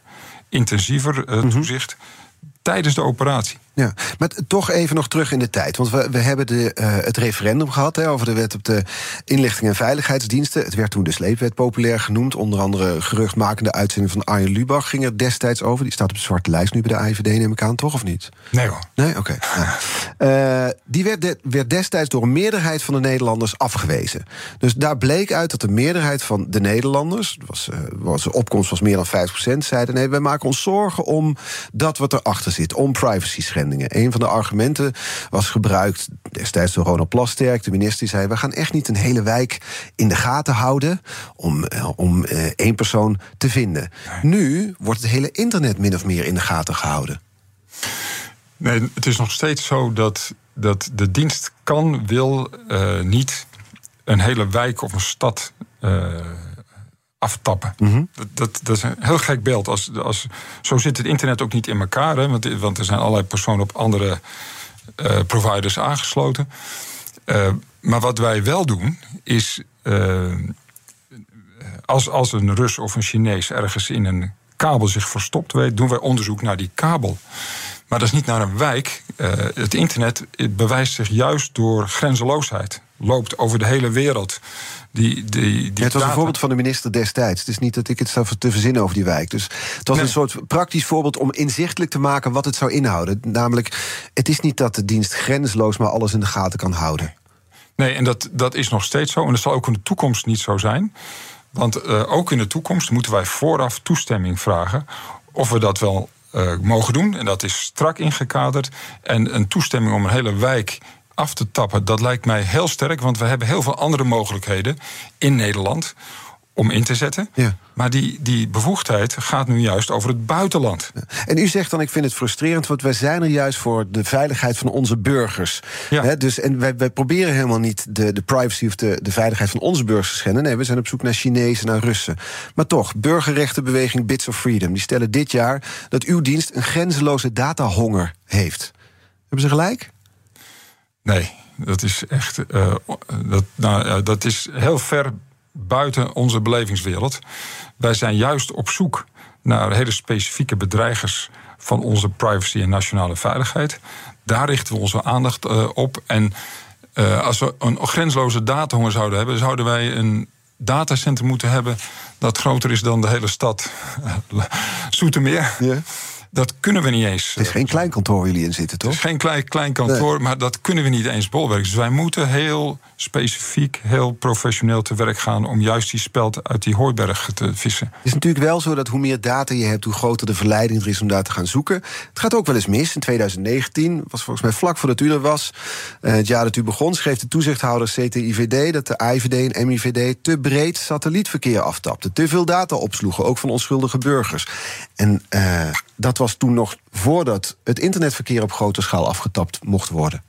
Intensiever uh, toezicht. Mm-hmm. Tijdens de operatie. Ja, maar toch even nog terug in de tijd. Want we, we hebben de, uh, het referendum gehad hè, over de wet op de inlichting en veiligheidsdiensten. Het werd toen de sleepwet populair genoemd. Onder andere geruchtmakende uitzending van Arjen Lubach ging er destijds over. Die staat op de zwarte lijst nu bij de AIVD, neem ik aan, toch of niet? Nee hoor. Nee, oké. Okay. Uh, die werd, de, werd destijds door een meerderheid van de Nederlanders afgewezen. Dus daar bleek uit dat de meerderheid van de Nederlanders, was, uh, was, de opkomst was meer dan 5%, zeiden: nee, wij maken ons zorgen om dat wat erachter zit, om privacy Een van de argumenten was gebruikt destijds door Ronald Plasterk, de minister, die zei: We gaan echt niet een hele wijk in de gaten houden om, uh, om uh, één persoon te vinden. Nu wordt het hele internet min of meer in de gaten gehouden. Nee, het is nog steeds zo dat, dat de dienst kan, wil uh, niet een hele wijk of een stad aftappen. Mm-hmm. dat, dat, dat, is een heel gek beeld. Als, als, zo zit het internet ook niet in elkaar. Hè, want, want er zijn allerlei personen op andere uh, providers aangesloten. Uh, maar wat wij wel doen, is. Uh, als, als een Rus of een Chinees ergens in een kabel zich verstopt weet, doen wij onderzoek naar die kabel. Maar dat is niet naar een wijk. het internet het bewijst zich juist door grenzeloosheid. Loopt over de hele wereld. Die, die, die ja, het was een voorbeeld van de minister destijds. Het is niet dat ik het sta te verzinnen over die wijk. Dus het was nee. een soort praktisch voorbeeld om inzichtelijk te maken wat het zou inhouden. Namelijk, het is niet dat de dienst grensloos maar alles in de gaten kan houden. Nee, en dat, dat is nog steeds zo. En dat zal ook in de toekomst niet zo zijn. Want uh, ook in de toekomst moeten wij vooraf toestemming vragen of we dat wel uh, mogen doen. En dat is strak ingekaderd. En een toestemming om een hele wijk af te tappen, dat lijkt mij heel sterk. Want we hebben heel veel andere mogelijkheden in Nederland om in te zetten. Ja. Maar die, die bevoegdheid gaat nu juist over het buitenland. Ja. En u zegt dan, ik vind het frustrerend... want wij zijn er juist voor de veiligheid van onze burgers. Ja. He, dus, en wij, wij proberen helemaal niet de, de privacy of de, de veiligheid van onze burgers te schenden. Nee, we zijn op zoek naar Chinezen, naar Russen. Maar toch, burgerrechtenbeweging Bits of Freedom... die stellen dit jaar dat uw dienst een grenzeloze datahonger heeft. Hebben ze gelijk? Nee, dat is echt. Uh, dat, nou, dat is heel ver buiten onze belevingswereld. Wij zijn juist op zoek naar hele specifieke bedreigers van onze privacy en nationale veiligheid. Daar richten we onze aandacht uh, op. En uh, als we een grensloze datahonger zouden hebben, zouden wij een datacenter moeten hebben dat groter is dan de hele stad Zoetermeer. Yeah. Dat kunnen we niet eens. Het is geen klein kantoor waar jullie in zitten, toch? Het is geen klein, klein kantoor, maar dat kunnen we niet eens bolwerken. Dus wij moeten heel specifiek, heel professioneel te werk gaan... om juist die speld uit die hooiberg te vissen. Het is natuurlijk wel zo dat hoe meer data je hebt... hoe groter de verleiding er is om daar te gaan zoeken. Het gaat ook wel eens mis. In 2019, was volgens mij vlak voordat u er was... Uh, het jaar dat u begon, schreef de toezichthouder CTIVD... dat de AIVD en MIVD te breed satellietverkeer aftapten. Te veel data opsloegen, ook van onschuldige burgers. En uh, dat was toen nog voordat het internetverkeer op grote schaal afgetapt mocht worden.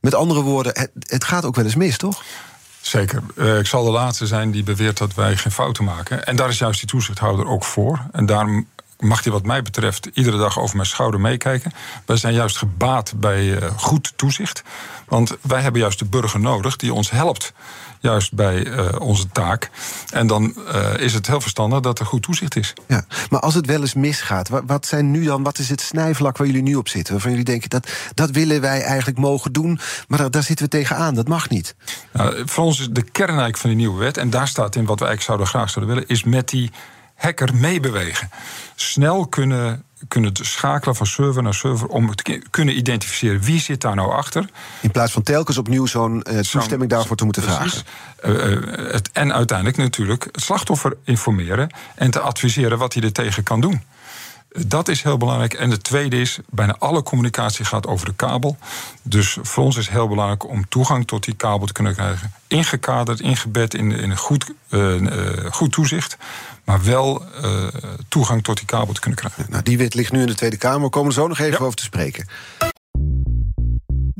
Met andere woorden, het, gaat ook wel eens mis, toch? Zeker. Uh, ik zal de laatste zijn die beweert dat wij geen fouten maken. En daar is juist die toezichthouder ook voor. En daarom mag hij wat mij betreft iedere dag over mijn schouder meekijken. Wij zijn juist gebaat bij uh, goed toezicht. Want wij hebben juist de burger nodig die ons helpt juist bij uh, onze taak. En dan uh, is het heel verstandig dat er goed toezicht is. Ja, maar als het wel eens misgaat, wat, wat zijn nu dan, wat is het snijvlak waar jullie nu op zitten? Waarvan jullie denken dat dat willen wij eigenlijk mogen doen, maar daar, daar zitten we tegenaan, dat mag niet. Nou, voor ons is de kern eigenlijk van die nieuwe wet, en daar staat in wat we eigenlijk zouden graag zouden willen, is met die hacker meebewegen. Snel kunnen kunnen schakelen van server naar server om te kunnen identificeren wie zit daar nou achter. In plaats van telkens opnieuw zo'n uh, toestemming daarvoor te moeten vragen. Uh, het, en uiteindelijk natuurlijk het slachtoffer informeren en te adviseren wat hij er tegen kan doen. Dat is heel belangrijk. En het tweede is, bijna alle communicatie gaat over de kabel. Dus voor ons is het heel belangrijk om toegang tot die kabel te kunnen krijgen. Ingekaderd, ingebed in, in een goed, uh, goed toezicht. Maar wel uh, toegang tot die kabel te kunnen krijgen. Nou, die wet ligt nu in de Tweede Kamer. We komen er zo nog even ja. over te spreken.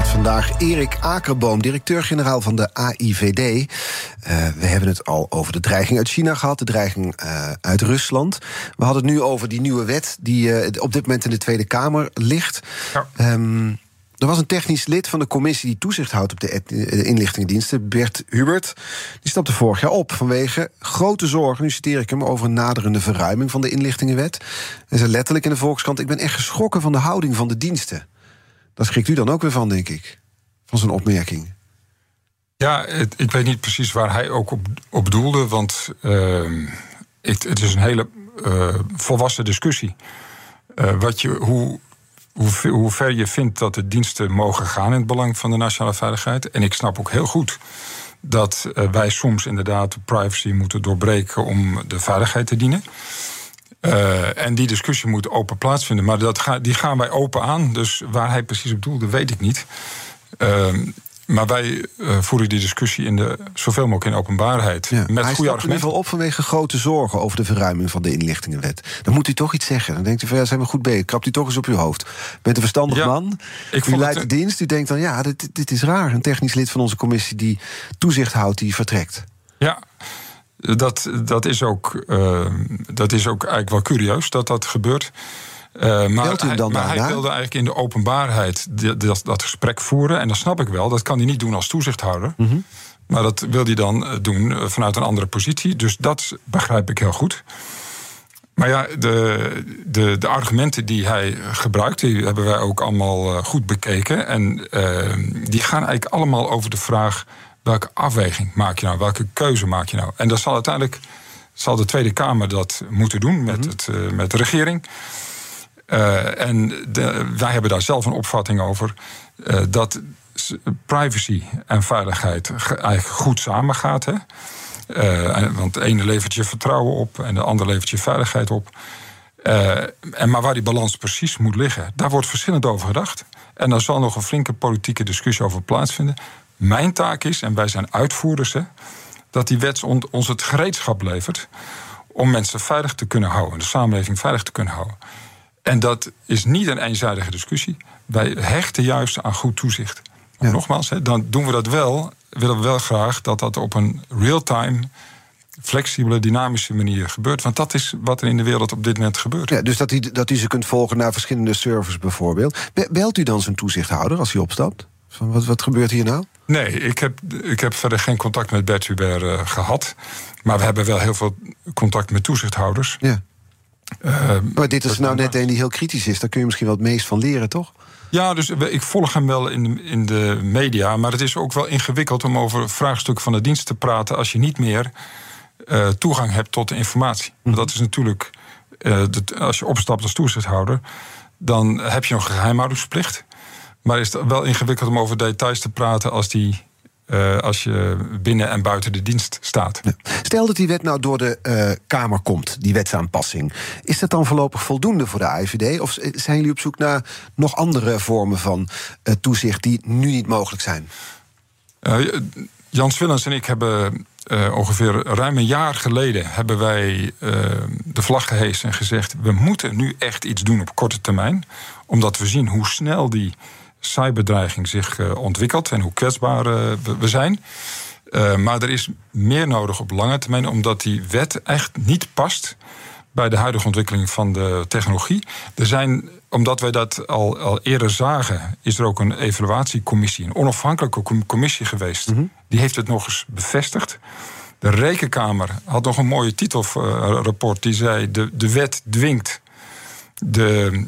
Met vandaag Erik Akerboom, directeur-generaal van de AIVD. Uh, we hebben het al over de dreiging uit China gehad, de dreiging uh, uit Rusland. We hadden het nu over die nieuwe wet die uh, op dit moment in de Tweede Kamer ligt. Ja. Um, er was een technisch lid van de commissie die toezicht houdt op de inlichtingendiensten, Bert Hubert. Die stapte vorig jaar op vanwege grote zorgen, nu citeer ik hem, over een naderende verruiming van de inlichtingenwet. En zei letterlijk in de Volkskrant: Ik ben echt geschrokken van de houding van de diensten. Daar schrikt u dan ook weer van, denk ik, van zijn opmerking. Ja, ik weet niet precies waar hij ook op, op doelde, want uh, het, is een hele uh, volwassen discussie. Uh, wat je, hoe hoe, hoe ver je vindt dat de diensten mogen gaan in het belang van de nationale veiligheid. En ik snap ook heel goed dat uh, wij soms inderdaad de privacy moeten doorbreken om de veiligheid te dienen. Uh, en die discussie moet open plaatsvinden. Maar dat ga, die gaan wij open aan. Dus waar hij precies op doelde, weet ik niet. Uh, maar wij uh, voeren die discussie in de, zoveel mogelijk in openbaarheid. Ja, met hij goede argumenten. in ieder geval op vanwege grote zorgen over de verruiming van de inlichtingenwet. Dan moet u toch iets zeggen. Dan denkt u van ja, zijn we goed bezig. Krapt u toch eens op uw hoofd. Bent een verstandig ja, man. Ik u leidt de dienst. U denkt dan ja, dit, dit is raar. Een technisch lid van onze commissie die toezicht houdt, die vertrekt. Ja. Dat, dat, is ook, uh, dat is ook eigenlijk wel curieus dat dat gebeurt. Uh, maar hij, dan maar hij wilde eigenlijk in de openbaarheid dat, dat, gesprek voeren. En dat snap ik wel. Dat kan hij niet doen als toezichthouder. Mm -hmm. Maar dat wil hij dan doen vanuit een andere positie. Dus dat begrijp ik heel goed. Maar ja, de, de, de argumenten die hij gebruikt, die hebben wij ook allemaal goed bekeken. En uh, die gaan eigenlijk allemaal over de vraag: welke afweging maak je nou? Welke keuze maak je nou? En dat zal uiteindelijk zal de Tweede Kamer dat moeten doen met, -hmm. het, uh, met de regering. Uh, en de, wij hebben daar zelf een opvatting over. Uh, dat privacy en veiligheid eigenlijk goed samengaat. Hè? Want de ene levert je vertrouwen op en de andere levert je veiligheid op. en maar waar die balans precies moet liggen, daar wordt verschillend over gedacht. En daar zal nog een flinke politieke discussie over plaatsvinden. Mijn taak is, en wij zijn uitvoerders, hè, dat die wet ons het gereedschap levert om mensen veilig te kunnen houden, de samenleving veilig te kunnen houden. En dat is niet een eenzijdige discussie. Wij hechten juist aan goed toezicht. Ja. Nogmaals, dan doen we dat wel, willen we wel graag dat dat op een real-time flexibele, dynamische manier gebeurt. Want dat is wat er in de wereld op dit moment gebeurt. Ja, dus dat u, dat u ze kunt volgen naar verschillende servers bijvoorbeeld. Be- Belt u dan zijn toezichthouder als hij opstapt? Van wat, wat gebeurt hier nou? Nee, ik heb, ik heb verder geen contact met Bert Hubert eh, gehad. Maar we hebben wel heel veel contact met toezichthouders. Ja. Eh, Maar dit is nou net een die heel kritisch is. Daar kun je misschien wel het meest van leren, toch? Ja, dus ik volg hem wel in de, in de media. Maar het is ook wel ingewikkeld om over vraagstukken van de dienst te praten. als je niet meer eh, toegang hebt tot de informatie. Want Dat is natuurlijk. dat- als je opstapt als toezichthouder. dan heb je een geheimhoudingsplicht. Maar is het wel ingewikkeld om over details te praten. als, die, eh, als je binnen en buiten de dienst staat. Stel dat die wet nou door de eh, Kamer komt, die wetsaanpassing. Is dat dan voorlopig voldoende voor de AIVD? Of zijn jullie op zoek naar nog andere vormen van eh, toezicht die nu niet mogelijk zijn? Jans Willens en ik hebben ongeveer ruim een jaar geleden hebben wij de vlag gehesen en gezegd: we moeten nu echt iets doen op korte termijn, omdat we zien hoe snel die cyberdreiging zich eh, ontwikkelt en hoe kwetsbaar eh, we, zijn. Eh, maar er is meer nodig op lange termijn, omdat die wet echt niet past bij de huidige ontwikkeling van de technologie. Er zijn, omdat wij dat al, al eerder zagen, is er ook een evaluatiecommissie, een onafhankelijke com- commissie geweest. Die heeft het nog eens bevestigd. De Rekenkamer had nog een mooie titelrapport die zei: de, de wet dwingt, de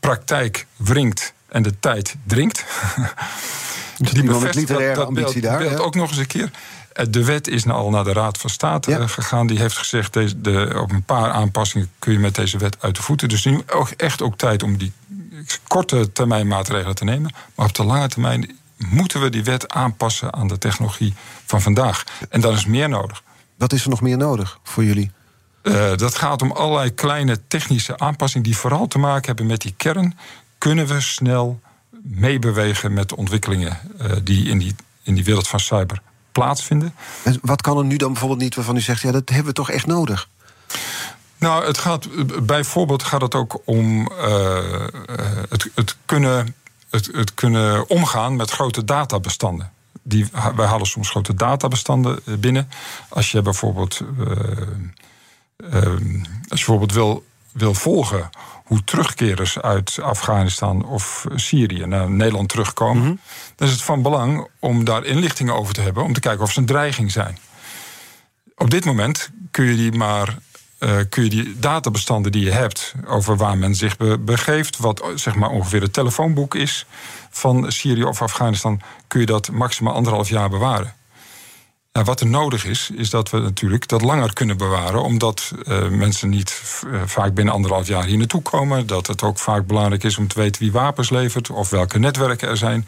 praktijk wringt en de tijd dringt. met bevestigt literaire dat, ambitie beeld, daar, beeld ja. ook nog eens een keer. Eh, De wet is nou al naar de Raad van State Ja. eh, gegaan. Die heeft gezegd, deze, de, op een paar aanpassingen kun je met deze wet uit de voeten. Dus nu ook echt ook tijd om die korte termijn maatregelen te nemen. Maar op de lange termijn moeten we die wet aanpassen aan de technologie van vandaag. En dan is meer nodig. Wat is er nog meer nodig voor jullie? Eh, dat gaat om allerlei kleine technische aanpassingen die vooral te maken hebben met die kern. Kunnen we snel meebewegen met de ontwikkelingen eh, die in die, in die wereld van cyber plaatsvinden? En wat kan er nu dan bijvoorbeeld niet waarvan u zegt... ja, dat hebben we toch echt nodig? Nou, het gaat, bijvoorbeeld gaat het ook om eh, eh, het, het, kunnen, het, het kunnen omgaan met grote databestanden. Die, wij halen soms grote databestanden binnen. Als je bijvoorbeeld, als je bijvoorbeeld wil, wil volgen hoe terugkerers uit Afghanistan of Syrië naar Nederland terugkomen, dan is het van belang om daar inlichtingen over te hebben, om te kijken of ze een dreiging zijn. Op dit moment kun je die maar eh, kun je die databestanden die je hebt over waar men zich be- begeeft, wat zeg maar ongeveer het telefoonboek is van Syrië of Afghanistan, kun je dat maximaal anderhalf jaar bewaren. Nou, wat er nodig is, is dat we natuurlijk dat langer kunnen bewaren, omdat eh, mensen niet eh, vaak binnen anderhalf jaar hier naartoe komen. Dat het ook vaak belangrijk is om te weten wie wapens levert of welke netwerken er zijn.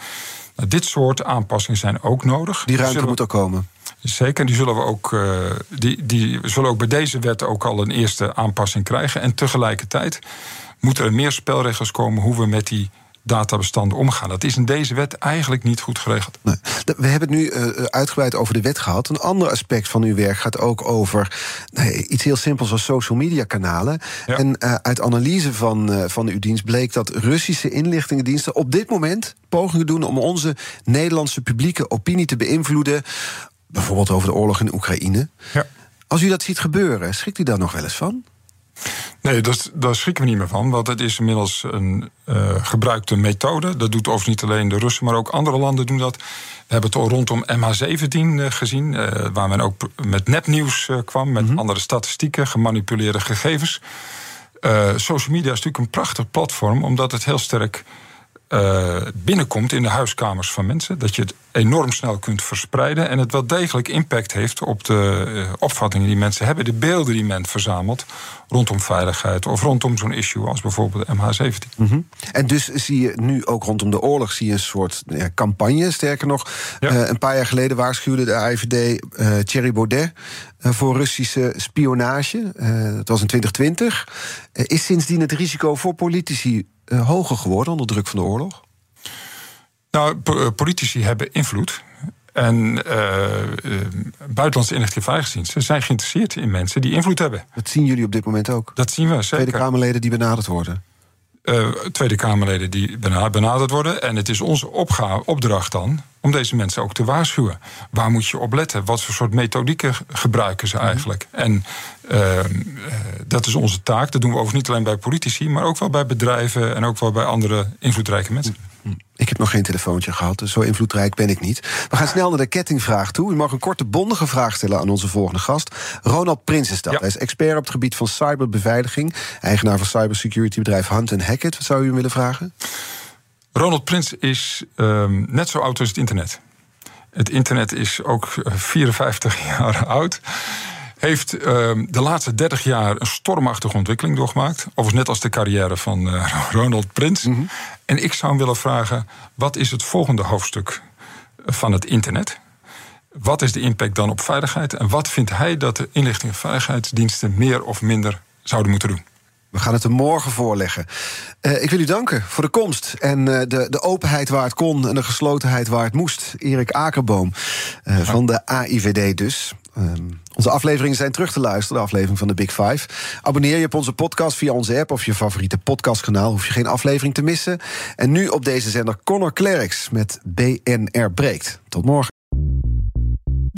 Nou, dit soort aanpassingen zijn ook nodig. Die ruimte Zullen- moet ook komen. Zeker, die zullen we ook, eh, die, die zullen ook bij deze wet ook al een eerste aanpassing krijgen. En tegelijkertijd moeten er meer spelregels komen hoe we met die databestanden omgaan. Dat is in deze wet eigenlijk niet goed geregeld. Nee. We hebben het nu eh, uitgebreid over de wet gehad. Een ander aspect van uw werk gaat ook over nou, iets heel simpels als social media kanalen. Ja. En eh, uit analyse van, eh, van uw dienst bleek dat Russische inlichtingendiensten op dit moment pogingen doen om onze Nederlandse publieke opinie te beïnvloeden. Bijvoorbeeld over de oorlog in Oekraïne. Ja. Als u dat ziet gebeuren, schrikt u daar nog wel eens van? Nee, dat, daar schrikken we niet meer van. Want het is inmiddels een eh, gebruikte methode. Dat doet overigens niet alleen de Russen, maar ook andere landen doen dat. We hebben het al rondom MH17 eh, gezien, eh, waar men ook met nepnieuws kwam, met andere statistieken, gemanipuleerde gegevens. Social media is natuurlijk een prachtig platform, omdat het heel sterk eh, binnenkomt in de huiskamers van mensen. Dat je het enorm snel kunt verspreiden. En het wel degelijk impact heeft op de eh, opvattingen die mensen hebben. De beelden die men verzamelt rondom veiligheid. Of rondom zo'n issue als bijvoorbeeld MH17. Mhm. En dus zie je nu ook rondom de oorlog zie je een soort ja, campagne. Sterker nog, Ja. eh, een paar jaar geleden waarschuwde de AIVD Thierry Baudet voor Russische spionage. Eh, dat was in 2020. Eh, is sindsdien het risico voor politici eh, hoger geworden onder druk van de oorlog? Nou, po- eh, politici hebben invloed. En eh, eh, buitenlandse veiligheidsdiensten zijn geïnteresseerd in mensen die invloed hebben. Dat zien jullie op dit moment ook. Dat zien we Tweede zeker. Kamerleden die benaderd worden. Uh, Tweede Kamerleden die benaderd worden. En het is onze opgave, opdracht dan om deze mensen ook te waarschuwen. Waar moet je op letten? Wat voor soort methodieken gebruiken ze mhm. eigenlijk? En uh, dat is onze taak. Dat doen we overigens niet alleen bij politici, maar ook wel bij bedrijven en ook wel bij andere invloedrijke mensen. Ik heb nog geen telefoontje gehad, dus zo invloedrijk ben ik niet. We gaan snel naar de kettingvraag toe. U mag een korte, bondige vraag stellen aan onze volgende gast. Ronald Prinsenstad. Ja. Hij is expert op het gebied van cyberbeveiliging. Eigenaar van cybersecurity bedrijf Hunt Hackett. Wat zou u willen vragen? Ronald Prins is um, net zo oud als het internet. Het internet is ook 54 jaar oud heeft uh, de laatste 30 jaar een stormachtige ontwikkeling doorgemaakt. Overigens net als de carrière van uh, Ronald Prins. Mm En ik zou hem willen vragen: wat is het volgende hoofdstuk van het internet? Wat is de impact dan op veiligheid? En wat vindt hij dat de inlichting- en veiligheidsdiensten meer of minder zouden moeten doen? We gaan het er morgen voorleggen. Uh, ik wil u danken voor de komst en uh, de, de openheid waar het kon en de geslotenheid waar het moest. Erik Akerboom uh, van de AIVD dus. Um, onze afleveringen zijn terug te luisteren, de aflevering van de Big Five. Abonneer je op onze podcast via onze app of je favoriete podcastkanaal. Hoef je geen aflevering te missen. En nu op deze zender Connor Clerks met BNR Breekt. Tot morgen.